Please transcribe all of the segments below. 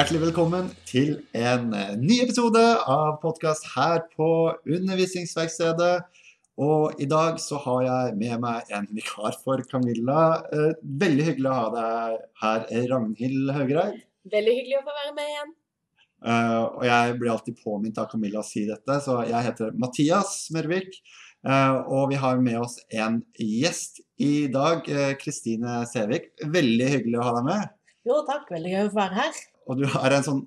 Hjertelig velkommen til en eh, ny episode av podkast her på Undervisningsverkstedet. Og i dag så har jeg med meg en vikar for Camilla. Eh, Veldig hyggelig å ha deg her, Ragnhild Høgreid. Veldig hyggelig å få være med igjen. Eh, og jeg blir alltid påminnet av Camilla å si dette, så jeg heter Mathias Mørvik. Eh, og vi har med oss en gjest i dag, Kristine Sævik. Veldig hyggelig å ha deg med. Jo, takk. Veldig gøy å få være her. Og du har en sånn,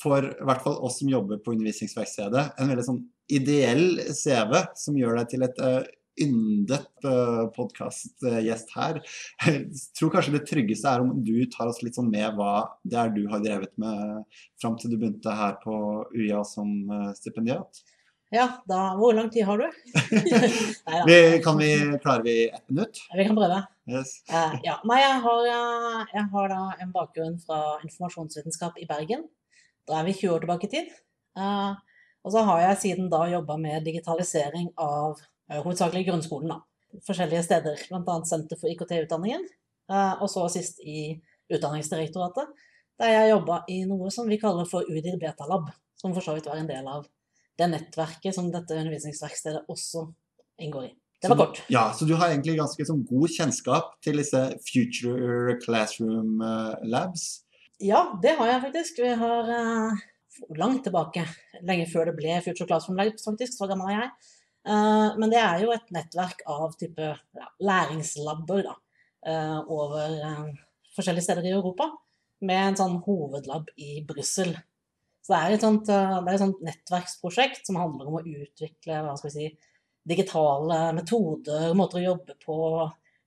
for i hvert fall oss som jobber på undervisningsverkstedet, en veldig sånn ideell CV som gjør deg til et uh, yndet uh, podkastgjest her. Jeg tror kanskje det tryggeste er om du tar oss litt sånn med hva det er du har drevet med fram til du begynte her på UiA som stipendiat. Ja, da Hvor lang tid har du? Vi, kan vi, klarer vi ett minutt? Vi kan prøve. Yes. Eh, ja. Nei, jeg har, eh, jeg har da en bakgrunn fra informasjonsvitenskap i Bergen. Da er vi 20 år tilbake i tid. Eh, og så har jeg siden da jobba med digitalisering av hovedsakelig grunnskolen, da. Forskjellige steder, bl.a. Senter for IKT-utdanningen. og så sist i Utdanningsdirektoratet, der jeg jobba i noe som vi kaller for UDIR Betalab. Som for så vidt var en del av det nettverket som dette undervisningsverkstedet også inngår i. Det var Så- Ja, så du har egentlig ganske sånn god kjennskap til disse Future Classroom eh, Labs. Ja, det har jeg faktisk. Vi har uh, langt tilbake, lenge før det ble Future Classroom Labs, faktisk, så gammel er jeg. Uh, men det er jo et nettverk av type ja, læringslabber da, uh, over forskjellige steder i Europa, med en sånn hovedlab i Brussel. Så det er et sånt, det er et sånt nettverksprosjekt som handler om å utvikle hva skal vi si, digitale metoder, måter å jobbe på,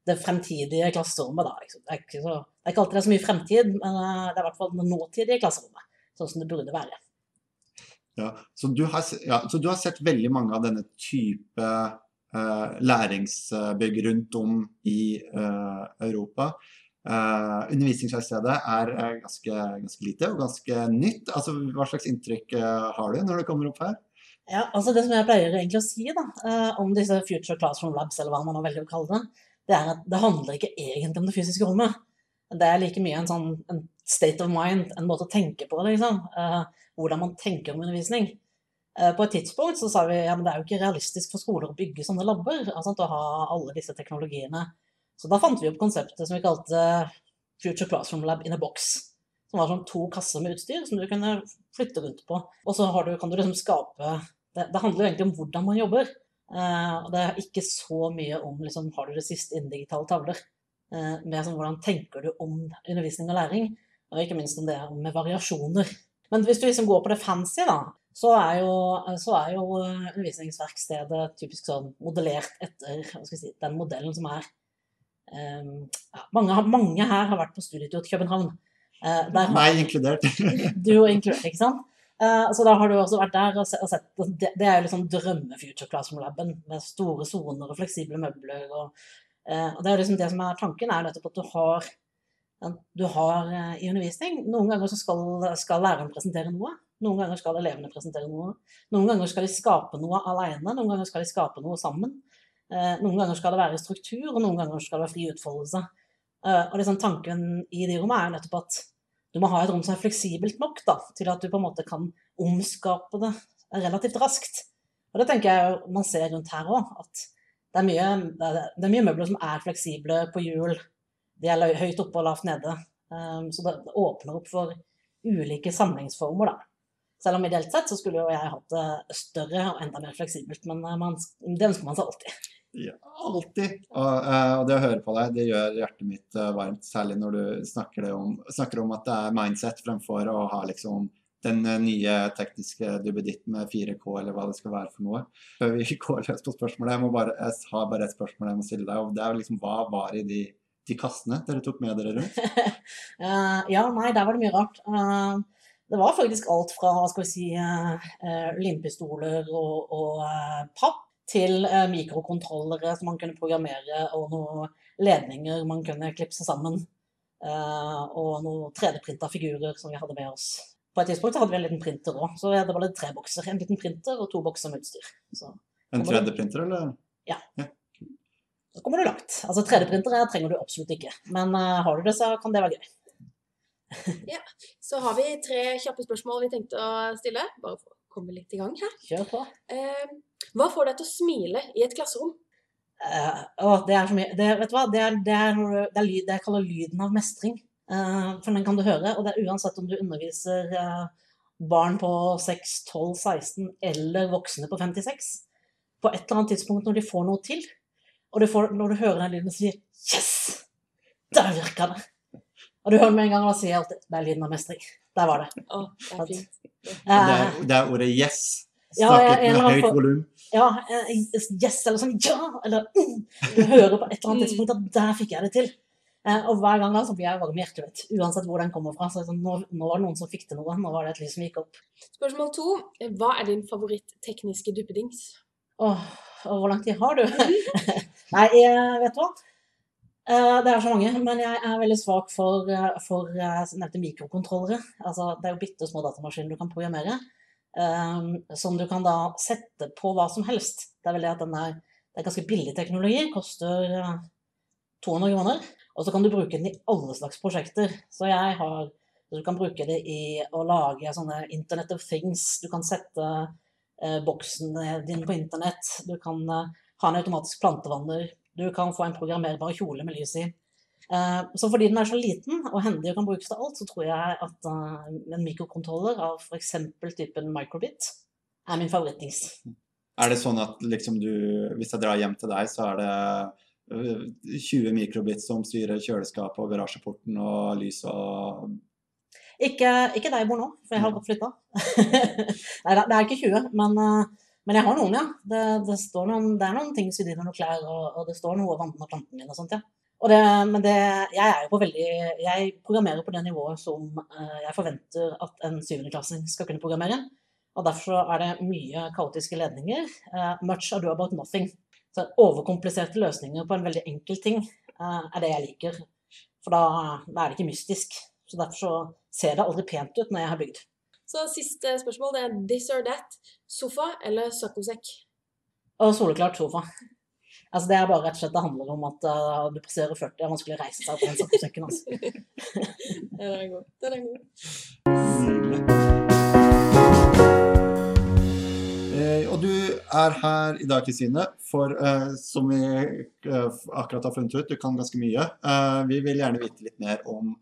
det fremtidige klasserommet. Da. Det, er så, det er ikke alltid det er så mye fremtid, men eh, det er i hvert fall det nåtidige klasserommet. Sånn som det burde være. Ja, så, du har, ja, så du har sett veldig mange av denne type eh, læringsbygg rundt om i eh, Europa. Uh, undervisningsverkstedet er eh, ganske, ganske lite og ganske nytt. Altså, hva slags inntrykk eh, har du når du kommer opp her? Ja, altså Det som jeg pleier egentlig å si da, eh, om disse Future Classroom Labs, eller hva man nå velger å kalle det, det er at det handler ikke egentlig om det fysiske rommet. Det er like mye en sånn en state of mind, en måte å tenke på, liksom. hvordan man tenker om undervisning. Eh, på et tidspunkt så sa vi ja, men det er jo ikke realistisk for skoler å bygge sånne labber. altså Å ha alle disse teknologiene. Så da fant vi opp konseptet som vi kalte Future Classroom Lab in a box. Som var sånn to kasser med utstyr som du kunne flytte rundt på. Og så du, kan du liksom skape det, det handler jo egentlig om hvordan man jobber. Eh, og det er ikke så mye om liksom, har du det siste innen digitale tavler. Eh, mer sånn hvordan tenker du om undervisning og læring, og ikke minst om det med variasjoner. Men hvis du liksom går på det fancy, da, så er jo, så er jo undervisningsverkstedet typisk sånn modellert etter si, den modellen som er eh, ja, mange, mange her har vært på studietur til København. Eh, Meg inkludert. du og inkludert, ikke sant? Eh, så da har du også vært der og sett Det, er jo liksom drømme-future classroom-laben med store soner og fleksible møbler. Og, eh, og det er liksom det som er tanken, er nettopp at du har, du har i undervisning Noen ganger så skal, skal læreren presentere noe. Noen ganger skal elevene presentere noe. Noen ganger skal de skape noe alene, noen ganger skal de skape noe sammen. Noen ganger skal det være struktur, og noen ganger skal det være fri utfoldelse. Og liksom tanken i de rommene er nettopp at du må ha et rom som er fleksibelt nok da, til at du på en måte kan omskape det relativt raskt. Og det tenker jeg man ser rundt her òg, at det er, mye, det, er, mye møbler som er fleksible på hjul. De er høyt oppe og lavt nede. Um, så det, det åpner opp for ulike samlingsformer, da. Selv om ideelt sett så skulle jo jeg hatt det større og enda mer fleksibelt, men eh, man, det ønsker man seg alltid. Alltid. Og, eh, og det å høre på deg, det gjør hjertet mitt eh, varmt. Særlig når du snakker, om, snakker om at det er mindset fremfor å ha liksom den eh, nye tekniske duppeditt med 4K, eller hva det skal være for noe. Før vi går løs på spørsmålet, jeg, bare, jeg har bare et spørsmål jeg må stille deg. og det er liksom, Hva var i de, de kassene dere tok med dere rundt? uh, ja, nei, der var det mye rart. Uh... det var faktisk alt fra skal vi si, limpistoler og, og papp til eh, mikrokontrollere som man kunne programmere, og noen ledninger man kunne klipse sammen. eh, og noen 3D-printa figurer som vi hadde med oss. På et tidspunkt hadde vi en liten printer òg, så det var det tre bokser. En liten printer og to bokser med utstyr. Så En 3D-printer, eller? Ja, da kommer du langt. Altså 3D-printere trenger du absolutt ikke, men eh, har du det, så kan det være gøy. ja. Så har vi tre kjappe spørsmål vi tenkte å stille, bare for å komme litt i gang her. Kjør på. Eh, hva får deg til å smile i et klasserom? Uh, å, det er så mye det, Vet du hva, det er, det er, det er lyd, det jeg kaller lyden av mestring. Uh, for den kan du høre, og det er uansett om du underviser uh, barn på 6, 12, 16 eller voksne på 56. På et eller annet tidspunkt når de får noe til, og du får, når du hører den lyden sier 'yes', der virka det. Og du hører med en gang, og da sier jeg alltid 'det er lyden av mestring'. Der var det. Oh, det er fint. Det Eh, er, det er ordet 'yes'. Ja, Snakket ja, med høyt volum. ja, eh, yes, eller sånn ja, eller mm. Du hører på et eller annet tidspunkt at der fikk jeg det til. Eh, og hver gang da så blir jeg varm i hjertet, vet. Uansett hvor den kommer fra. Så sånn, nå, nå var det noen som fikk til noe. Nå var det et lys som gikk opp. Spørsmål to. Hva er din favoritt-tekniske duppedings? Åh, og hvor lang tid har du? Nei, jeg vet du hva. Eh, Det er så mange, men jeg er veldig svak for, eh, for eh, nevnte mikrokontrollere. Altså, det er jo bitte små datamaskiner du kan programmere, eh, som du kan da sette på hva som helst. Det er vel det at den er, det er ganske billig teknologi, koster eh, 200 kroner, og så kan du bruke den i alle slags prosjekter. Så jeg har, du kan bruke det i å lage sånne Internet of Things, du kan sette eh, boksen din på internett, du kan eh, ha en automatisk plantevanner, du kan få en programmerbar kjole med lys i. Eh, så fordi den er så liten og hendig og kan brukes til alt, så tror jeg at eh, en mikrokontroller av f.eks. typen microbit er min favorittings. Er det sånn at liksom du, hvis jeg drar hjem til deg, så er det øh, 20 mikrobit som styrer kjøleskapet og garasjeporten og lys og Ikke, ikke der jeg bor nå, for jeg har godt flytta. Nei det er ikke 20, men, eh, men jeg har noen, ja. Det, det, står noen, det er noen ting sydd inn i noen klær, og, og det står noe vann og planten min og sånt, ja. Det, men det, jeg er veldig Jeg programmerer på det nivået som eh, jeg forventer at en syvendeklassing skal kunne programmere. Og derfor er det mye kaotiske ledninger. eh, much ado about nothing. Så overkompliserte løsninger på en veldig enkel ting eh, er det jeg liker. For da, da er det ikke mystisk. Så derfor så ser det aldri pent ut når jeg har bygd. Så siste spørsmål det er this or that. Sofa eller søkkosekk? Og soleklart sofa. Altså Det er bare rett og slett det handler om at uh, du passerer 40, det er vanskelig å reise seg på en sokkesøkken. Altså. Den er god. Den er god. Eh, og du er her i dag, Kristine, for eh, som vi eh, akkurat har funnet ut, du kan ganske mye. Eh, vi vil gjerne vite litt mer om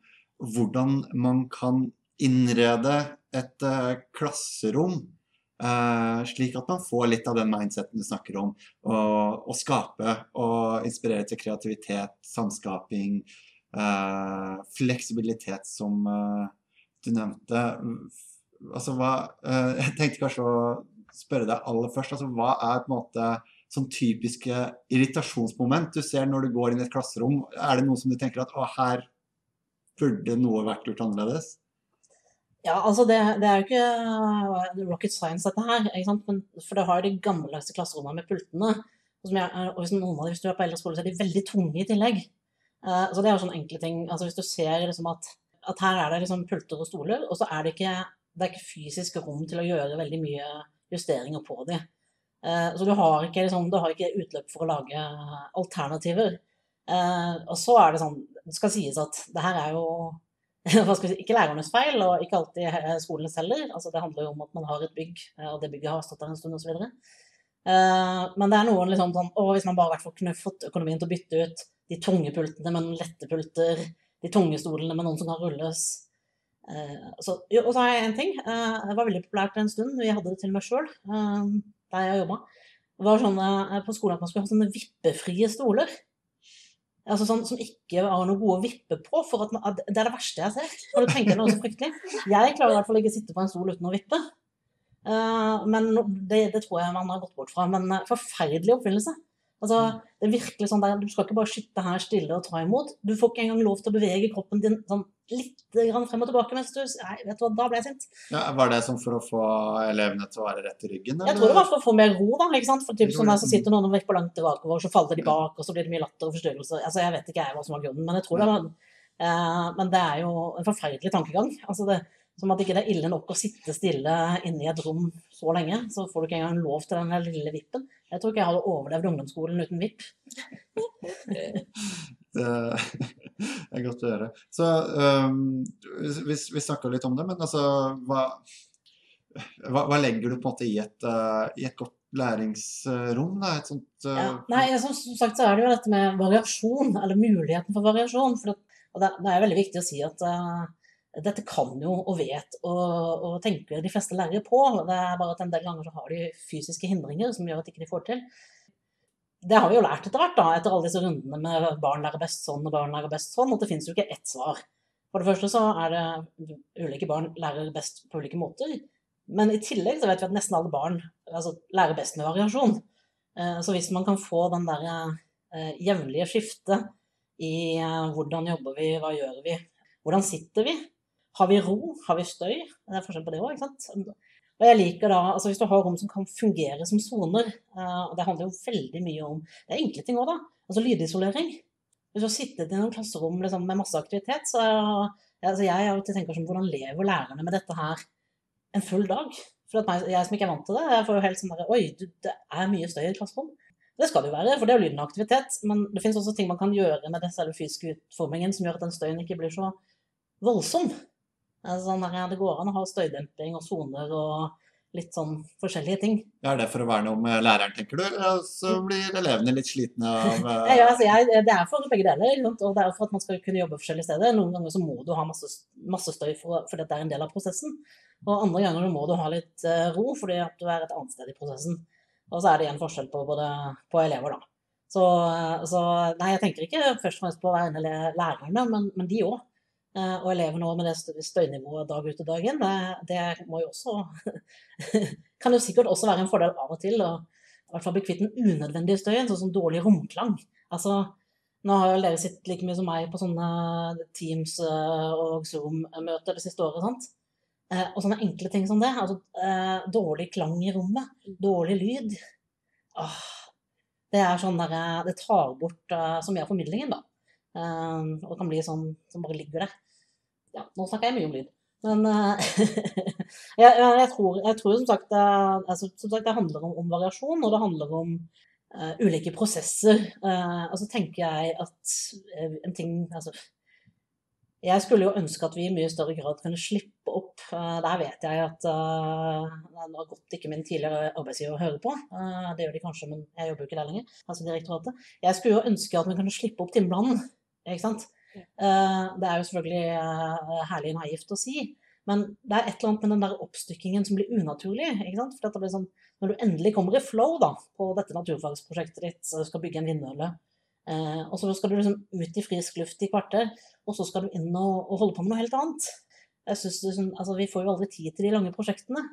hvordan man kan innrede et eh, klasserom eh, slik at man får litt av den mindseten du snakker om, og skape og inspirere til kreativitet, samskaping, uh, fleksibilitet, som uh, du nevnte. Altså, hva, jeg tenkte kanskje å spørre deg aller først. Altså, hva er på en måte sånn typiske irritasjonsmoment du ser når du går inn i et klasserom? Er det noe som du tenker at å, her burde noe vært gjort annerledes? Ja, altså det, det er jo ikke eh, rocket science dette her? Men, for det har jo de gammeldagse klasserommene med pultene. Og, jeg, og hvis, noen av dem, du er på eldre skole, så er de veldig tunge i tillegg. Uh, så det er jo sånne enkle ting. Altså Hvis du ser liksom at, at her er det liksom pulter og stoler, og så er det ikke, det er ikke fysisk rom til å gjøre veldig mye justeringer på dem. Uh, så du har, ikke, liksom, du har ikke utløp for å lage alternativer. Uh, og så er det sånn, det skal sies at det her er jo si, ikke lærernes feil, og ikke alltid skolenes heller. Altså, det handler jo om at man har et bygg, eh, og det bygget har stått der en stund osv. Uh, men det er noen liksom sånn å, Hvis man bare hvert fall kunne fått økonomien til å bytte ut de tunge pultene med noen lette pulter, de tunge stolene med noen som kan rulles Eh, så, Og så har jeg en ting. eh, det var veldig populært en stund. Vi hadde det til og med sjøl der jeg jobba. Det var sånn eh, på skolen at man skulle ha sånne vippefrie stoler. Altså sånn Som ikke har noe gode å vippe på. For at man, det er det verste jeg ser. Når du tenker noe så fryktelig. Jeg klarer i hvert fall ikke å sitte på en stol uten å vippe. Uh, men det, det tror jeg man har gått bort fra. Men uh, forferdelig oppfinnelse. Altså, det er virkelig sånn der, Du skal ikke bare sitte her stille og ta imot. Du får ikke engang lov til å bevege kroppen din sånn litt frem og tilbake. mens du, nei, vet du hva, Da ble jeg sint. Ja, var det som for å få elevene til å være rett i ryggen? Jeg tror det var for å få mer ro, da. ikke sant? For typ, sånn der, Så sitter noen og vipper langt tilbakeover, så faller de bak, og så blir det mye latter og forstyrrelser. Altså, Jeg vet ikke jeg hva som var grunnen, men jeg tror det var eh, Men det er jo en forferdelig tankegang. Altså det, Som at ikke det er ille nok å sitte stille inne i et rom så lenge, så får du ikke engang lov til den lille vippen. Jeg tror ikke jeg hadde overlevd ungdomsskolen uten vipp. Det er godt å høre. Så um, vi, vi snakka litt om det, men altså hva, hva, hva, legger du på en måte i et, uh, i et godt læringsrom? Da? Et sånt, uh, ja, nei, som, som, sagt så er det jo dette med variasjon, eller muligheten for variasjon. For det, det, det er veldig viktig å si at uh, dette kan jo og vet og, og, tenker de fleste lærere på. Det er bare at en del ganger så har de fysiske hindringer som gjør at de ikke får til. Det har vi jo lært etter hvert, da, etter alle disse rundene med barn lærer best sånn og barn lærer best sånn, at det finnes jo ikke ett svar. For det første så er det ulike barn lærer best på ulike måter. Men i tillegg så vet vi at nesten alle barn altså, lærer best med variasjon. Eh, så hvis man kan få den der eh, jevnlige skiftet i eh, hvordan jobber vi, hva gjør vi, hvordan sitter vi, har vi ro? Har vi støy? Det er forskjell på det òg, ikke sant. Og jeg liker da, altså Hvis du har rom som kan fungere som soner, uh, og det handler jo veldig mye om Det er enkle ting òg, da. Altså lydisolering. Hvis du har sittet i noen klasserom liksom, med masse aktivitet, så altså, jeg alltid tenker som hvordan lever lærerne med dette her en full dag? For meg, jeg som ikke er vant til det, jeg får jo helt sånn derre Oi, du, det er mye støy i et klasserom. Det skal det jo være, for det er jo lyden av aktivitet. Men det finnes også ting man kan gjøre med den fysiske utformingen som gjør at den støyen ikke blir så voldsom. Altså, sånn der, det går an å ha støydemping og soner og litt sånn forskjellige ting. Ja, Er det for å verne om læreren, tenker du, eller så blir elevene litt slitne av uh... ja, altså, jeg, Det er for begge deler, og det er for at man skal kunne jobbe forskjellige steder. Noen ganger så må du ha masse, masse støy for, fordi det er en del av prosessen. Og andre ganger må du ha litt ro fordi at du er et annet sted i prosessen. Og så er det igjen forskjell på, både, på elever, da. Så, så, nei, jeg tenker ikke først og fremst på å være lærerne, men, men de òg. Eh, og elevene òg med det støynivået dag ut og dag inn, det, det må jo også Kan jo sikkert også være en fordel av og til å i hvert fall bli kvitt den unødvendige støyen, sånn som dårlig romklang. Altså, nå har jo dere sittet like mye som meg på sånne Teams eh, og Zoom-møter det siste året. sant? Eh, og sånne enkle ting som det. Altså, dårlig klang i rommet, dårlig lyd. Åh, det er sånn der, det tar bort så mye av formidlingen, da. Um, og kan bli sånn som bare ligger der. Ja, nå snakker jeg mye om lyd. Men uh, jeg, jeg, tror, jeg, tror, som sagt, det, altså, som sagt, det handler om, om, variasjon, og det handler om uh, ulike prosesser. Uh, og så tenker jeg at en ting altså, jeg skulle jo ønske at vi i mye større grad kunne slippe opp. Der vet jeg at uh, har gått ikke min tidligere arbeidsgiver å høre på. Uh, det gjør de kanskje, men jeg jobber jo ikke der lenger. altså direktoratet. Jeg skulle jo ønske at vi kunne slippe opp timeplanen. Ikke sant? Uh, det er jo selvfølgelig uh, herlig naivt å si, men det er et eller annet med den der oppstykkingen som blir unaturlig. ikke sant? For dette blir sånn, Når du endelig kommer i flow da, på dette naturfagsprosjektet ditt, så du skal bygge en vindmølle, uh, og så skal du liksom ut i frisk luft i kvarter, og så skal du inn og, holde på med noe helt annet. Jeg synes det, altså, Vi får jo aldri tid til de lange prosjektene.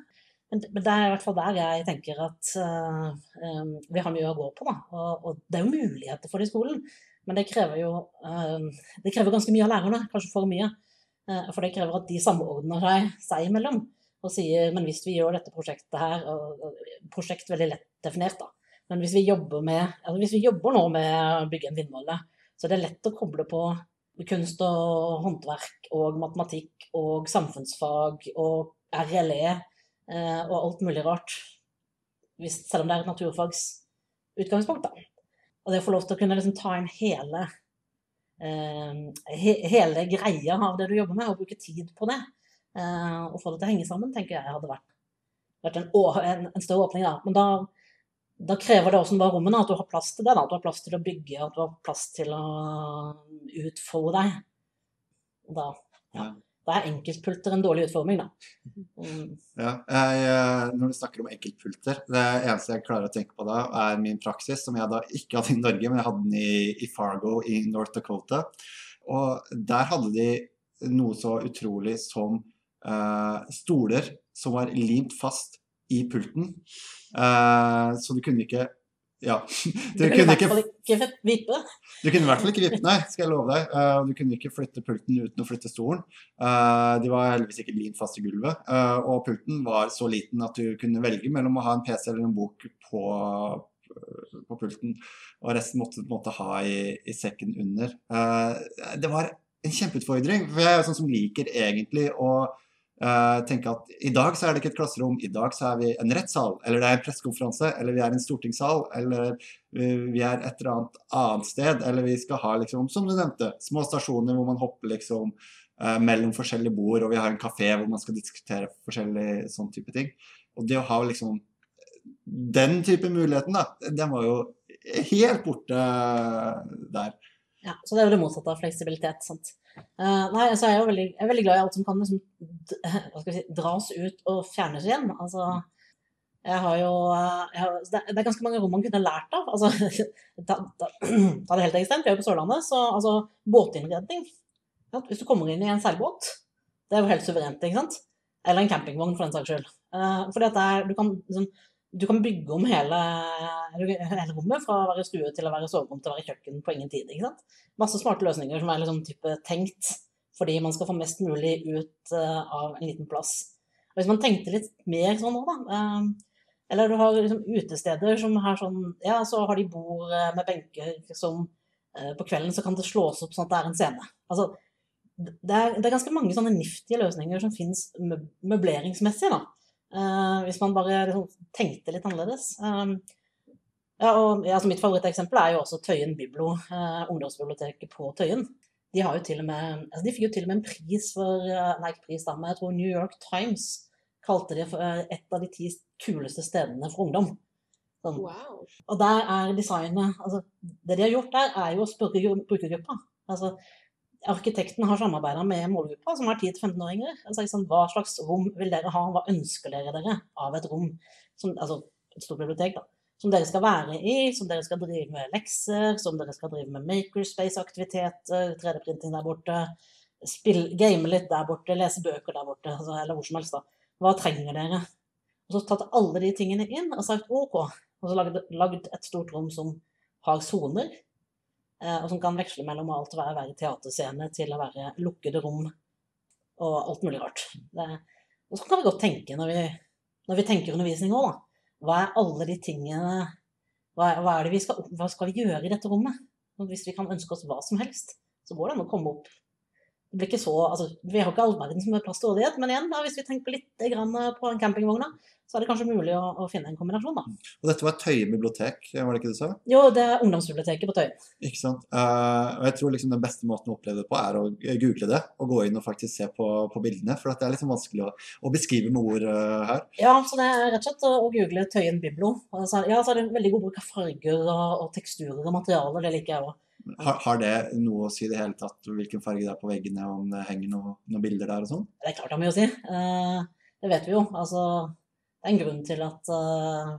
Men, det er i hvert fall der jeg tenker at vi har mye å gå på. da, og, og det er jo muligheter for det i skolen. Men det krever jo uh, det krever ganske mye av lærerne, kanskje for mye. Uh, for det krever at de samordner seg seg imellom og sier men hvis vi gjør dette prosjektet her Prosjekt veldig lett definert, da. Men hvis vi jobber, med, altså hvis vi jobber nå med å bygge en vindmølle, så er det lett å koble på kunst og håndverk og matematikk og samfunnsfag og RLE uh, og alt mulig rart. Hvis, selv om det er et naturfagsutgangspunkt, da. Og det å få lov til å kunne liksom ta inn hele, eh, he, hele greia av det du jobber med, og bruke tid på det, eh, og få det til å henge sammen, tenker jeg hadde vært, vært en, en, en, større åpning. Da. Men da, da krever det også bare rommene, at du har plass til det. Da. At du har plass til å bygge, at du har plass til å utfolde deg. Da, ja. Da er enkeltpulter en dårlig utforming, da. Mm. Ja, jeg, eh, når du snakker om enkeltpulter, det eneste jeg klarer å tenke på da, er min praksis, som jeg da ikke hadde i Norge, men jeg hadde den i, i Fargo i North Dakota. Og der hadde de noe så utrolig som uh, stoler som var limt fast i pulten. Uh, så du kunne ikke ja. Du, du kunne i hvert fall ikke vippe. Du kunne i hvert fall ikke vippe, nei, skal jeg love deg. Uh, du kunne ikke flytte pulten uten å flytte stolen. Uh, de var heldigvis ikke lint fast i gulvet. Uh, og pulten var så liten at du kunne velge mellom å ha en PC eller en bok på, på pulten, og resten måtte du måtte ha i, i, sekken under. det var en kjempeutfordring. For jeg er jo sånn som liker egentlig å eh, tenke at i dag så er det ikke et klasserom, i dag så er vi en rettssal, eller det er en pressekonferanse, eller vi er en stortingssal, eller eh, vi er et eller annet annet sted, eller vi skal ha liksom, som du nevnte, små stasjoner hvor man hopper liksom eh, mellom forskjellige bord, og vi har en kafé hvor man skal diskutere forskjellige sånn type ting. Og det å ha liksom den type muligheten, da, den var jo helt borte der. Ja, så det er jo det motsatte av fleksibilitet. sant? Uh, nei, altså jeg er jo veldig, jeg er veldig glad i alt som kan liksom, hva skal vi si, dras ut og fjernes igjen. Altså, jeg har jo eh, jeg har, det, er- ganske mange rom man kunne lært av. Altså, ta, ta, ta det helt ekstremt, vi er jo på Sørlandet, så altså, båtinnredning ja, Hvis du kommer inn i en seilbåt, det er jo helt suverent, ikke sant? Eller en campingvogn, for den saks skyld. Uh, fordi at er, du, kan, liksom, du kan bygge om hele, hele rommet fra å være stue til å være soverom til å være kjøkken på ingen tid. ikke sant? masse smarte løsninger som er liksom type tenkt fordi man skal få mest mulig ut eh, av en liten plass. Og hvis man tenkte litt mer sånn nå, da eh, Eller du har liksom utesteder som har sånn Ja, så har de bord eh, med benker som På kvelden så kan det slås opp sånn at det er en scene. Altså, det er, det er ganske mange sånne niftige løsninger som fins møbleringsmessig, da. Eh, hvis man bare liksom tenkte litt annerledes. Eh, ja, og ja, altså mitt favoritteksempel er jo også Tøyen Biblo, uh, ungdomsbiblioteket på Tøyen. De, har jo til og med, altså de fikk jo til og med en pris for eh, Nei, pris da, men jeg tror New York Times kalte det for et av de ti kuleste stedene for ungdom. Sånn. Wow. Og der er designet altså, Det de har gjort der, er jo å spørre gru- brukergruppa. Altså, arkitekten har samarbeida med målgruppa, som er 10-15-åringer. Altså, liksom, hva slags rom vil dere ha? Hva ønsker dere dere av et rom? Som, altså et stort bibliotek, da. Som dere skal være i, som dere skal drive med lekser, som dere skal drive med makerspace-aktiviteter, 3D-printing der borte, spill, game litt der borte, lese bøker der borte, altså, eller hvor som helst. da. Hva trenger dere? Og så tatt alle de tingene inn og sagt OK. Og så lagd, et stort rom som har soner, og som kan veksle mellom alt å være, teaterscene til å være lukkede rom og alt mulig rart. Det, og så kan vi godt tenke, når vi, når vi tenker undervisning òg, da. Hva er alle de tingene hva, hva, er det vi skal, hva skal vi gjøre i dette rommet? Hvis vi kan ønske oss hva som helst, så går det an å komme opp det blir ikke så, altså, Vi har ikke all som er plass til rådighet, men igjen, da, hvis vi tenker litt grann på en campingvogn, så er det kanskje mulig å, å finne en kombinasjon. da. Og dette var Tøyen bibliotek, var det ikke du sa? Jo, det er ungdomsbiblioteket på Tøyen. Ikke sant? Uh, og jeg tror liksom den beste måten å oppleve det på, er å google det og gå inn og faktisk se på, på bildene. For at det er liksom vanskelig å, å beskrive med ord uh, her. Ja, så det er rett og slett å google Tøyen Biblo. Altså, ja, så er det en veldig god bruk av farger og, og teksturer og materialer, det liker jeg òg. Har, har det noe å si i det hele tatt, hvilken farge det er på veggene, og om det henger noe, noen bilder der og sånn? Det er klart det har mye å si. Eh, det vet vi jo. Altså, det er en grunn til at eh,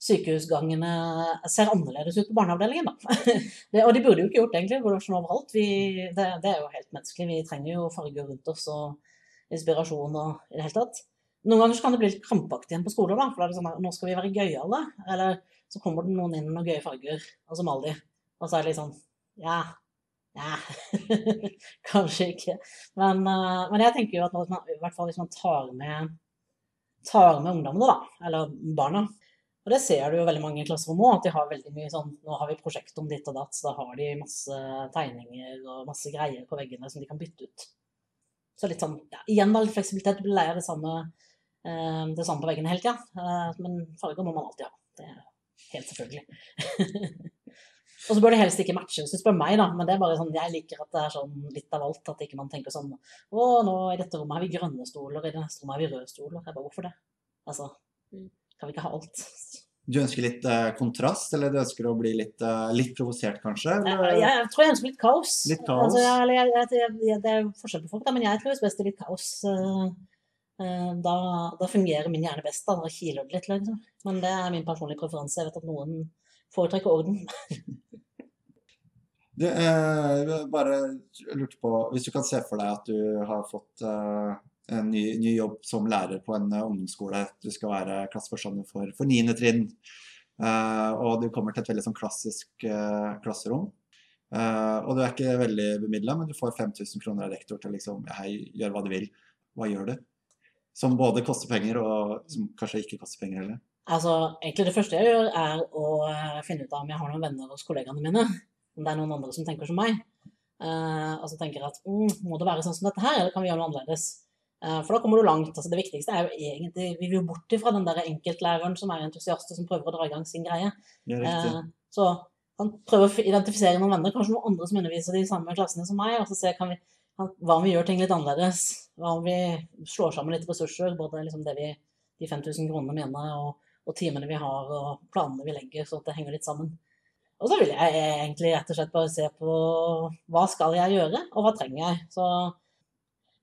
sykehusgangene ser annerledes ut på barneavdelingen, da. det, og de burde jo ikke gjort egentlig. Sånn overalt. Vi, det, det er jo helt menneskelig. Vi trenger jo farger rundt oss og inspirasjon og i det hele tatt. Noen ganger kan det bli litt krampaktig igjen på skoler, da. For da er det sånn at nå skal vi være gøyale. Eller så kommer det noen inn med noen gøye farger, og så maler de. Og så er det litt sånn Ja. Ja. Kanskje ikke. Men, eh, men jeg tenker jo at man, i hvert fall hvis man tar med, tar med ungdommene, da, eller barna Og det ser du jo veldig mange i klasserom òg, at de har veldig mye sånn Nå har vi prosjekt om ditt og datt, så da har de masse tegninger og masse greier på veggene som de kan bytte ut. Så litt sånn ja, Igjen da, litt fleksibilitet. Du blir lei av det samme, eh, det samme på veggene hele tida. Eh, men farger må man alltid ha. Det er helt selvfølgelig. Og så bør det helst ikke matche, hvis du spør meg, da. Men det er bare sånn, jeg liker at det er sånn litt av alt. At ikke man tenker sånn Å, nå i dette rommet har vi grønne stoler, i det neste rommet har vi røde stoler. Jeg bare, hvorfor det? Altså, Mm. kan vi ikke ha alt? Du ønsker litt eh, kontrast, eller du ønsker å bli litt, eh, litt provosert, kanskje? Jeg, jeg tror jeg ønsker litt kaos. Litt kaos? Altså, jeg, jeg, jeg, jeg, det er forskjell på folk, da, men jeg trives best i litt kaos. Eh, eh, Da, da fungerer min hjerne best, da. Da kiler det litt, liksom. Men det er min personlige preferanse. Jeg vet at noen foretrekker orden. Du, eh, bare lurte på, Hvis du kan se for deg at du har fått eh, en ny, ny jobb som lærer på en eh, ungdomsskole. Du skal være klasseforstander for, for 9. trinn. eh, og du kommer til et veldig sånn klassisk eh, klasserom. Eh, og du er ikke veldig bemidla, men du får 5000 kroner av rektor til liksom Hei, gjør hva du vil. Hva gjør du? Som både koster penger, og som kanskje ikke koster penger heller. Altså, egentlig det første jeg gjør, er å finne ut av om jeg har noen venner hos kollegaene mine. Om det er noen andre som tenker som meg. Uh, og så tenker at mm, må det være sånn som dette her, eller kan vi gjøre noe annerledes? Uh, For da kommer du langt. altså Det viktigste er jo egentlig Vi vil jo bort ifra den der enkeltlæreren som er entusiast og som prøver å dra i gang sin greie. Uh. Så han prøver å identifisere noen venner, kanskje noen andre som underviser de samme klassene som meg, og så se kan vi, kan- hva om vi gjør ting litt annerledes. Hva om vi slår sammen litt ressurser, både liksom det vi, de 5000 kronene mine og, og timene vi har og planene vi legger, så det henger litt sammen. Og så vil jeg egentlig rett og slett bare se på hva skal jeg gjøre, og hva trenger jeg. Så,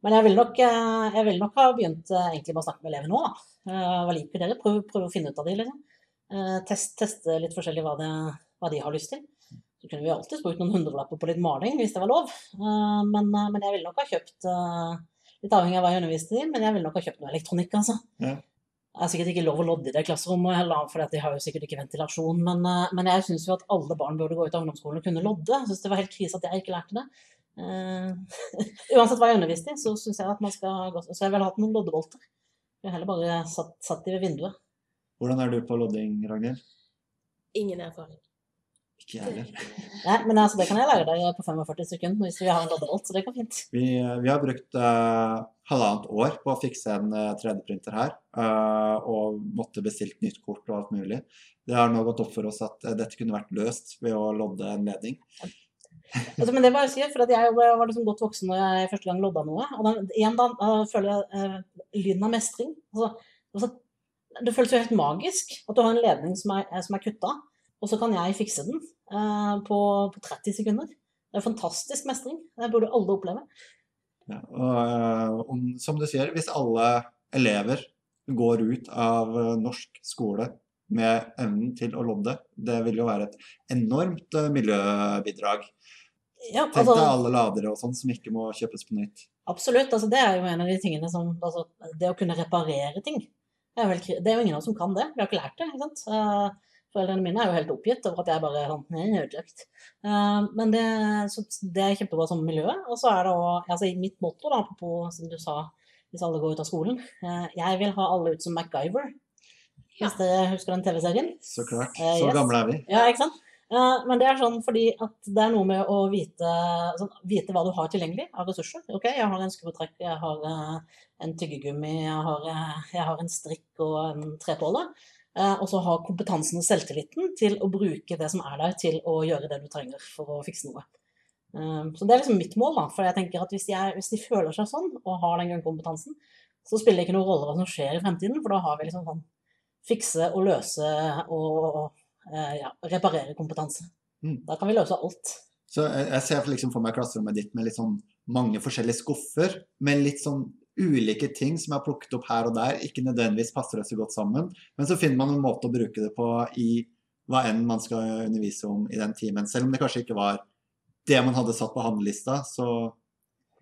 men jeg vil, nok, eh, vil nok ha begynt eh, egentlig med å snakke med elever nå, da. Eh, Hva liker dere? Prøv, prøv å finne ut av det, liksom. Test, teste litt forskjellig hva, det, hva de har lyst til. Så kunne vi alltid brukt noen hundrelapper på litt maling, hvis det var lov. Men, men jeg ville nok ha kjøpt Litt avhengig av hva jeg underviste i, men jeg ville nok ha kjøpt noe elektronikk, altså. Ja. Jeg har sikkert ikke lov å lodde i det klasserommet, heller, for de har jo sikkert ikke ventilasjon. Men, eh, men jeg syns jo at alle barn burde gå ut av ungdomsskolen og kunne lodde. Jeg syns det var helt krise at jeg ikke lærte det. Uh, uansett hva jeg underviste i, så syns jeg at man skal gå Så jeg ville hatt noen loddebolter. Jeg heller bare satt, satt de ved vinduet. Hvordan er du på lodding, Ragnhild? Ingen erfaring. Ikke jeg heller. Nei, men altså, det kan jeg lære deg på 45 sekunder hvis vi har en loddebolt, så det går fint. Vi, vi har brukt uh, halvannet år på å fikse en eh, 3D-printer her, uh, og måtte bestilt nytt kort og alt mulig. Det har nå gått opp for oss at eh, dette kunne vært løst ved å lodde en ledning. Altså, men det var si, for at jeg var liksom godt voksen når jeg første gang lodda noe. Og igjen da eh, føler jeg eh, lyden av mestring. Altså, altså, det føles jo helt magisk at du har en ledning som er, som er kutta, og så kan jeg fikse den eh, på, på 30 sekunder. Det er fantastisk mestring. Det burde alle oppleve. Ja, og, og, som du sier, hvis alle elever går ut av eh, norsk skole med evnen til å lodde, det vil jo være et enormt eh, miljøbidrag. Ja, Tenk altså, deg alle ladere og sånn som ikke må kjøpes på nytt. absolutt. Altså, det er jo en av de tingene som altså, Det å kunne reparere ting. Det er, vel, det er jo ingen av oss som kan det. Vi har ikke lært det. ikke sant? Eh, Foreldrene mine er jo helt oppgitt over at jeg bare er sånn «Nei, ødelagt. Eh, Men det, så det er kjempebra som miljø. Og så er det òg altså, Mitt motto, da, apropos som du sa, hvis alle går ut av skolen eh, Jeg vil ha alle ut som MacGyver. Ja. Hvis dere husker den TV-serien? Så klart. Så uh, yes. gamle er vi. Ja, ikke sant? Eh, Men det er sånn fordi at det er noe med å vite, sånn, vite hva du har tilgjengelig av ressurser. Ok, jeg har en skrutrekk, jeg har eh, en tyggegummi, jeg har, eh, jeg har en strikk og en trepåle. Eh, Og så ha kompetansen og selvtilliten til å bruke det som er der, til å gjøre det du trenger for å fikse noe. Eh, Så det er liksom mitt mål, da. For jeg tenker at hvis de, er, hvis de føler seg sånn, og har den grunnkompetansen, så spiller det ikke noen rolle hva som skjer i fremtiden, for da har vi liksom sånn fikse og løse og eh, ja, reparere kompetanse. Mm. Da kan vi løse alt. Så jeg, jeg ser liksom for meg klasserommet ditt med litt sånn mange forskjellige skuffer, med litt sånn ulike ting som er plukket opp her og der, ikke nødvendigvis passer så godt sammen, men så finner man en måte å bruke det på i hva enn man skal undervise om i den timen. Selv om det kanskje ikke var det man hadde satt på handlelista, så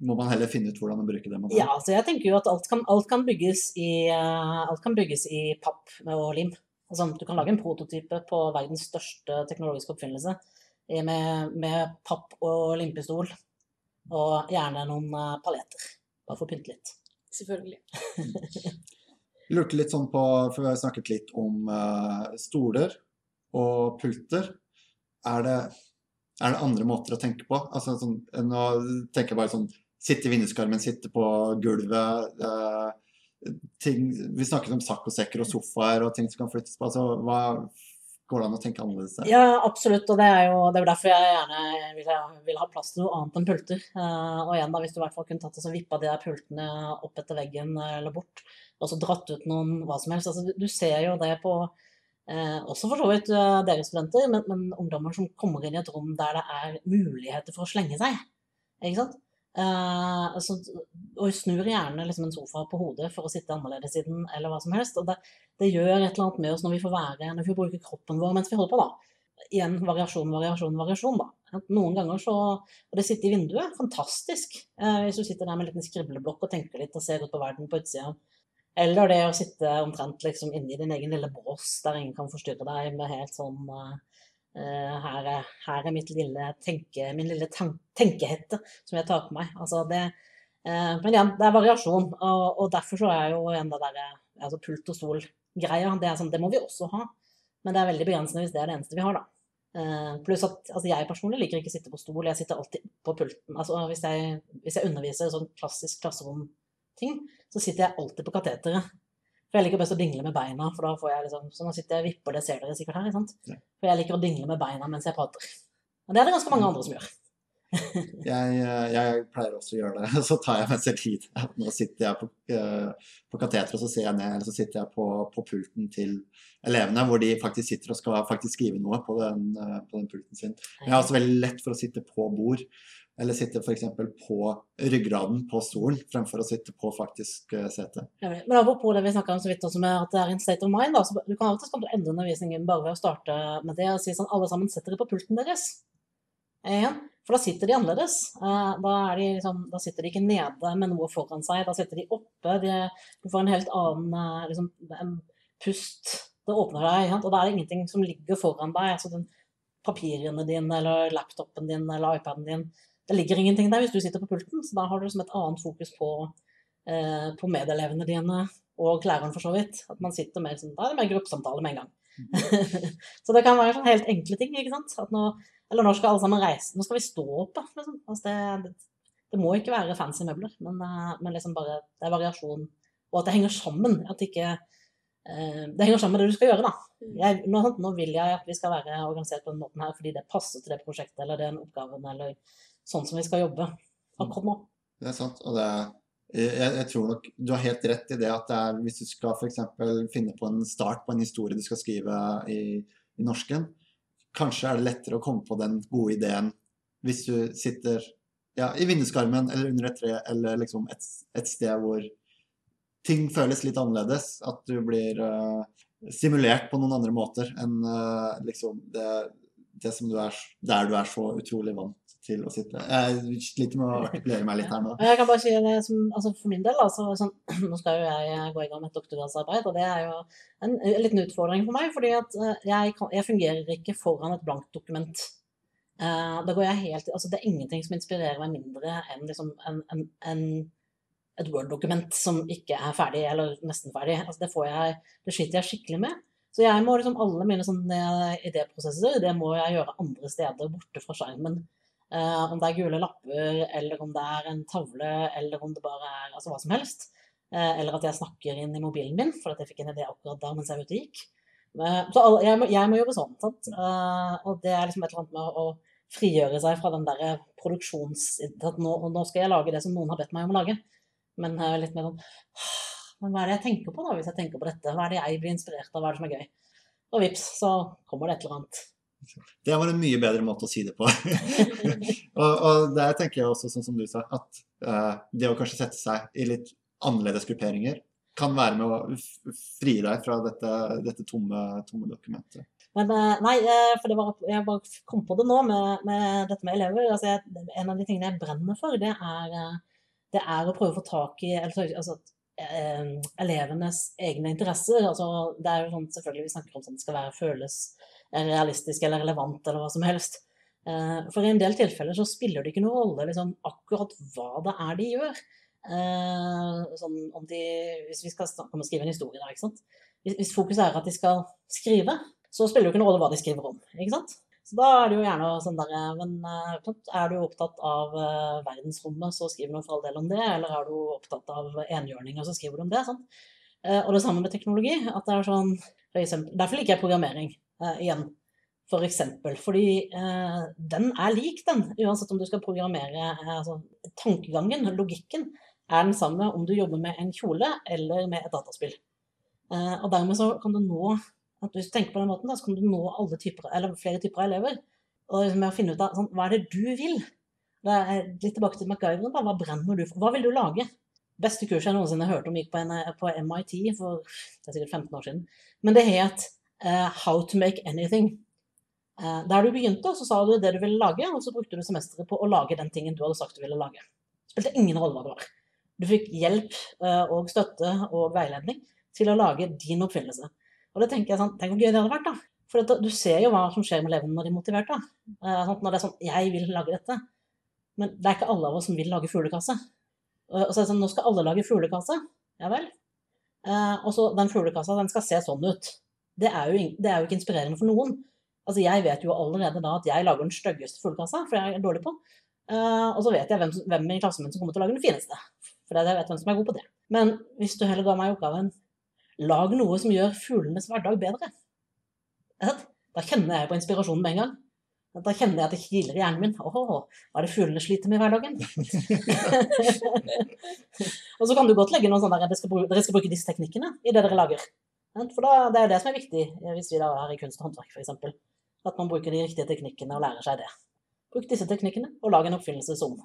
må man heller finne ut hvordan å bruke det man har. Ja, altså jeg tenker jo at alt kan, alt kan, bygges, i, eh, alt kan bygges i papp og lim. Altså, du kan lage en prototype på verdens største teknologiske oppfinnelse med, med papp og limpistol, og gjerne noen eh, paljetter. Bare for å pynte litt. Selvfølgelig. Lurte litt sånn på, for vi har snakket litt om uh, stoler og pulter. Er det, er det andre måter å tenke på? Altså, sånn, nå tenker jeg bare sånn Sitte i vinduskarmen, sitte på gulvet. Uh, ting, vi snakket om saccosekker og sofaer og ting som kan flyttes på. Altså, hva Går det an å tenke annerledes der? Ja, absolutt, og det er jo det er derfor jeg gjerne vil vil ha plass til noe annet enn pulter. Eh, og igjen da, hvis du i hvert fall kunne tatt og vippa de der pultene opp etter veggen eh, eller bort, og så dratt ut noen hva som helst. Altså, du ser jo det på eh, også for så vidt uh, dere studenter, men, men ungdommer som kommer inn i et rom der det er muligheter for å slenge seg. Ikke sant? Eh, så, og snur gjerne liksom en sofa på hodet for å sitte annerledes i eller hva som helst. Og det, det gjør et eller annet med oss når vi får være, når vi får bruke kroppen vår mens vi holder på, da. Igjen variasjon, variasjon, variasjon, da. Noen ganger så Og det sitter i vinduet, fantastisk. Uh, hvis du sitter der med en liten skrivleblokk og tenker litt og ser ut på verden på utsida. Eller det å sitte omtrent liksom inni din egen lille bås der ingen kan forstyrre deg med helt sånn eh, her, er, her er mitt lille tenke, min lille tenkehette som jeg tar på meg. Altså det, eh, men igjen, det er variasjon, og, og derfor så er jo igjen det derre altså pult og stol-greia, det, sånn, det må vi også ha. Men det er veldig begrensende hvis det er det eneste vi har, da. Eh, pluss at altså jeg personlig liker ikke å sitte på stol, jeg sitter alltid på pulten. Altså hvis jeg, hvis jeg underviser sånn klassisk klasserom ting, så sitter jeg alltid på kateteret. For jeg liker best å dingle med beina, for da får jeg liksom Så nå sitter jeg og vipper, det ser dere sikkert her, ikke sant? Ja. For jeg liker å dingle med beina mens jeg prater. Og det er det ganske mange andre som gjør. Jeg, eh, jeg pleier også å gjøre det. Så tar jeg meg selv tid. Nå sitter jeg på, eh, på kateteret, så ser jeg ned, eller så sitter jeg på, på pulten til elevene, hvor de faktisk sitter og skal faktisk skrive noe på den, eh, på den pulten sin. Men jeg har også veldig lett for å sitte på bord, eller sitte f.eks. på ryggraden på stolen, fremfor å sitte på faktisk setet. sete. Jeg vet. Men apropos det vi snakka om så vidt også med at det er en state of mind, da, så du kan alltid kan endre undervisningen bare ved å starte med det og si sånn alle sammen setter dere på pulten deres. Igjen. For da sitter de annerledes. Eh, Da, de liksom, da sitter de ikke nede med noe foran seg, da sitter de oppe. De, du får en helt annen eh, liksom, en pust. Det åpner deg, og da er det ingenting som ligger foran deg. altså den Papirene dine eller laptopen din eller iPaden din. Det ligger ingenting der hvis du sitter på pulten, så da har du liksom et annet fokus på, eh, på medelevene dine og læreren for så vidt. At man sitter mer sånn, Da er det mer gruppesamtale med en gang. så det kan være sånn helt enkle ting. ikke sant? At nå, eller når skal alle sammen reise? Nå skal vi stå opp. Liksom. Altså det, det, det må ikke være fancy møbler, men, eh, men liksom bare, det er variasjon. Og at det henger sammen. At ikke eh, Det henger sammen med det du skal gjøre, da. Jeg, nå, nå vil jeg at vi skal være organisert på den måten her fordi det passer til det prosjektet eller den oppgaven eller sånn som vi skal jobbe akkurat nå. Det er sant. og det er jeg, jeg tror nok du har helt rett i det at det er, hvis du skal f.eks. finne på en start på en historie du skal skrive i, i norsken, kanskje er det lettere å komme på den gode ideen hvis du sitter ja, i vinduskarmen eller under et tre eller liksom et, et sted hvor ting føles litt annerledes. At du blir uh, simulert på noen andre måter enn uh, liksom det, det som du er, der du er så utrolig vant til å sitte. Jeg sliter med å artikulere meg litt her nå. Jeg kan bare si det som, altså For min del, altså, sånn, nå skal jo jeg gå i gang med et doktorgradsarbeid, og det er jo en, en liten utfordring for meg. fordi at eh, jeg, kan, jeg fungerer ikke foran et blankt dokument. Uh, da går jeg helt, altså Det er ingenting som inspirerer meg mindre enn liksom en, en, en, et Word-dokument som ikke er ferdig, eller nesten ferdig. Altså Det, får jeg, det sliter jeg skikkelig med. Så jeg må liksom alle mine sånne idéprosesser det må jeg gjøre andre steder borte fra skjermen. Eh, om det er gule lapper, eller om det er en tavle, eller om det bare er altså hva som helst. Uh, eller at jeg snakker inn i mobilen min, for at jeg fikk en idé akkurat da mens jeg var ute gikk. Uh, så alle, jeg, må, jeg må jobbe sånn. Sant? Og det er liksom et eller annet med å frigjøre seg fra den der produksjons... At nå, nå skal jeg lage det som noen har bedt meg om å lage. Men litt mer sånn Men hva er det jeg tenker på da, hvis jeg tenker på dette? Hva er det jeg blir inspirert av? Hva er det som er gøy? Og vips, så kommer det et eller annet. Det var en mye bedre måte å si det på. og, og der tenker jeg også, sånn som du sa, at uh, det å kanskje sette seg i litt annerledes grupperinger kan være med å fri deg fra dette, dette tomme, tomme dokumentet. Men eh, nei, eh, for det var, jeg bare kom på det nå med, med dette med elever. Altså, jeg, en av de tingene jeg brenner for, det er, det er å prøve å få tak i altså, elevenes egne interesser. Altså, det er jo sånn, selvfølgelig Vi snakker om sånn det skal være føles realistisk eller relevant eller hva som helst. Eh, For i en del tilfeller så spiller det ikke noen rolle liksom, akkurat hva det er de gjør. Eh, sånn de, hvis vi skal skrive en historie, da, ikke sant? Hvis, fokuset er at de skal skrive, så spiller det jo ikke noen rolle hva de skriver om. ikke sant? Så da er det jo gjerne sånn der, men eh, Er du opptatt av verdensrommet, så skriv nå for all del om det. Eller er du opptatt av enhjørninger, så skriver du om det. Eh, Og det samme med teknologi. at det er sånn, for eksempel, Derfor liker jeg programmering eh, igjen. For eksempel, fordi eh, den er lik, den. Uansett om du skal programmere eh, altså, Tankegangen, logikken, er den samme om du jobber med en kjole eller med et dataspill. Eh, og dermed så kan du nå Hvis du tenker på den måten, da, så kan du nå alle typer, eller flere typer av elever. Og liksom med å finne ut av sånn, hva er det du vil? Det er litt tilbake til MacGyveren. da, Hva brenner du for? Hva vil du lage? Beste kurset jeg noensinne hørte om gikk på, en, på MIT for det er sikkert 15 år siden. Men det het eh, How to make anything. Uh, der du begynte, så sa du det du ville lage, og så brukte du semesteret på å lage den tingen du hadde sagt du ville lage. Det spilte ingen rolle hva det var. Du fikk hjelp uh, og støtte og veiledning til å lage din oppfinnelse. Og det tenker jeg sånn, Tenk hvor gøy det hadde vært, da. For du ser jo hva som skjer med elevene når de er motivert. da. Eh, sånn, når det er sånn Jeg vil lage dette. Men det er ikke alle av oss som vil lage fuglekasse. Og så er det sånn Nå skal alle lage fuglekasse. Ja vel. Eh, og så den fuglekassa, den skal se sånn ut. Det er, jo, det er jo ikke inspirerende for noen. Altså Jeg vet jo allerede da at jeg lager den styggeste fuglekassa, for jeg er dårlig på. Uh, og så vet jeg hvem, hvem i klassen min som kommer til å lage den fineste. for jeg vet hvem som er god på det. Men hvis du heller ga meg oppgaven lag noe som gjør fuglenes hverdag bedre, da kjenner jeg på inspirasjonen med en gang. Da kjenner jeg at det kiler i hjernen min. Åh, hva er det fuglene sliter med i hverdagen? og så kan du godt legge noen sånne der dere skal, bruke, dere skal bruke disse teknikkene i det dere lager. For da, det er det som er viktig hvis vi da er i kunst og håndverk, f.eks. At man bruker de riktige teknikkene og lærer seg det. Bruk disse teknikkene og lag en oppfinnelse som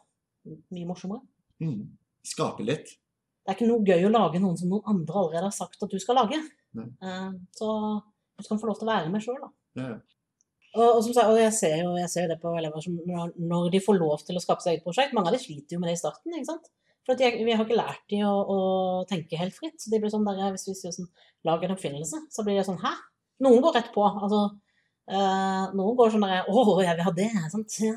mye morsommere. Mm. Skape litt. Det er ikke noe gøy å lage noen som noen andre allerede har sagt at du skal lage. Uh, så du skal få lov til å være med sjøl, da. Ja. Og, og, som sagt, og jeg ser jo jeg ser det på elever som når, når de får lov til å skape seg eget prosjekt Mange av de sliter jo med det i starten. ikke sant? For jeg, vi har ikke lært dem å, å, tenke helt fritt. så de blir sånn der, Hvis vi sier sånn, lag en oppfinnelse, så blir det sånn Hæ? Noen går rett på. altså Uh, noen går sånn der 'Å, jeg vil ha det.' Sant? Ja.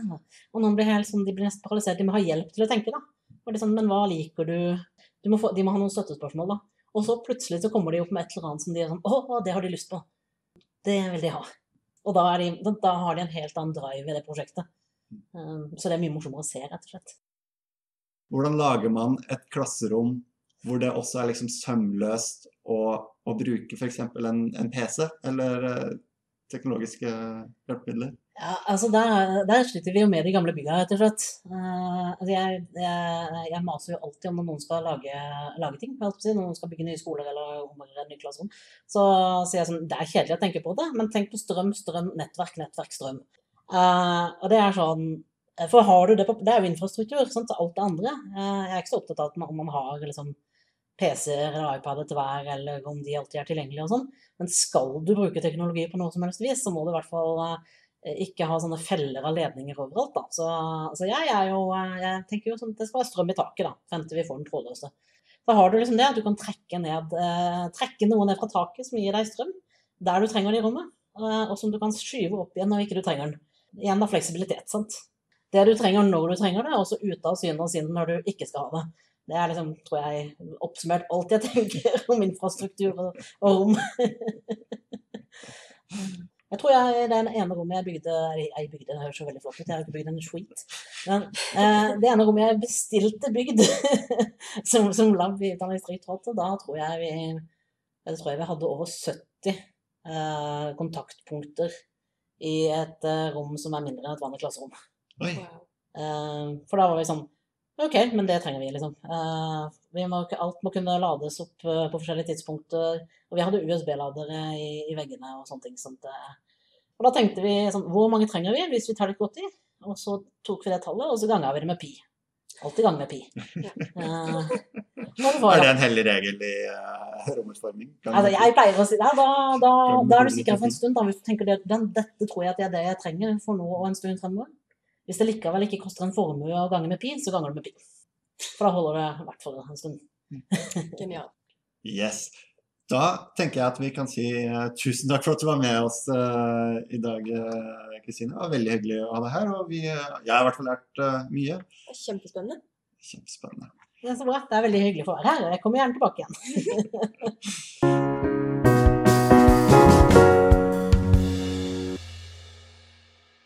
Og noen blir helt sånn, de blir nesten paralysert. De må ha hjelp til å tenke, da. Og det sånn, Men hva liker du? du må få, de må ha noen støttespørsmål, da. Og så plutselig så kommer de opp med et eller annet som de er sånn 'Å, det har de lyst på.' Det vil de ha. Og da, de, da har de en helt annen drive i det prosjektet. Um, så det er mye morsommere å se, rett og slett. Hvordan lager man et klasserom hvor det også er liksom sømløst å, å bruke f.eks. En, en PC, eller uh, teknologiske hjelpemidler? Ja, altså der, der, sliter vi jo med de gamle bygga, rett og slett. Uh, altså jeg, maser jo alltid om når noen skal lage, lage ting. Når noen skal bygge nye skoler eller omgjøre nye klasserom. Så sier jeg sånn Det er kjedelig å tenke på det, men tenk på strøm, strøm, nettverk, nettverk, strøm. Uh, og det er sånn For har du det på Det er jo infrastruktur, sant, til alt det andre. Uh, jeg er ikke så opptatt av om man har liksom PC-er eller iPader til hver, eller om de alltid er tilgjengelige og sånn. Men skal du bruke teknologi på noe som helst vis, så må du i hvert fall eh, ikke ha sånne feller av ledninger overalt. Da. Så, så jeg, er jo, eh, jeg tenker jo sånn det skal være strøm i taket da, frem til vi får den trådløse. Da har du liksom det at du kan trekke, ned, eh, trekke noe ned fra taket som gir deg strøm, der du trenger den i rommet, eh, og som du kan skyve opp igjen når ikke du trenger den. Igjen da fleksibilitet. sant? Det du trenger når du trenger det, og så ute av syne og sinn når du ikke skal ha det. Det er liksom, tror jeg, oppsummert alt jeg tenker om infrastruktur og, og rom. Jeg tror jeg, det ene rommet jeg bygde Jeg bygde, det høres så veldig flott ut, jeg har ikke bygd en skit. Men eh, det ene rommet jeg bestilte bygd som, som lab i Utdanningsdirektoratet, da tror jeg vi jeg tror jeg vi hadde over 70 eh, kontaktpunkter i et eh, rom som er mindre enn et vanlig klasserom. Eh, for da var vi sånn Ok, men det trenger vi, liksom. Uh, må, alt må kunne lades opp uh, på forskjellige tidspunkter. Og vi hadde USB-ladere i, i, veggene og sånne ting. Sånt, uh. Og da tenkte vi sånn Hvor mange trenger vi hvis vi tar litt godt i? Og så tok vi det tallet, og så ganga vi det med pi. Alltid gang med pi. er det en hellig regel i romutforming? Altså, jeg pleier å si det. Da, da, da er du sikker for en stund. Da, hvis du tenker det, den, dette tror jeg at det er det jeg trenger for nå og en stund fremover. Hvis det likevel ikke koster en formue å gange med pi, så ganger du med pi. For da holder det i hvert fall en stund. Genial. Yes. Da tenker jeg at vi kan si uh, tusen takk for at du var med oss uh, i dag, eh, Kristine. Uh, det var veldig hyggelig å ha deg her. Og vi, jeg har i hvert fall lært mye. Det kjempespennende. Kjempespennende. Det er så bra. Det er veldig hyggelig å få være her. Jeg kommer gjerne tilbake igjen.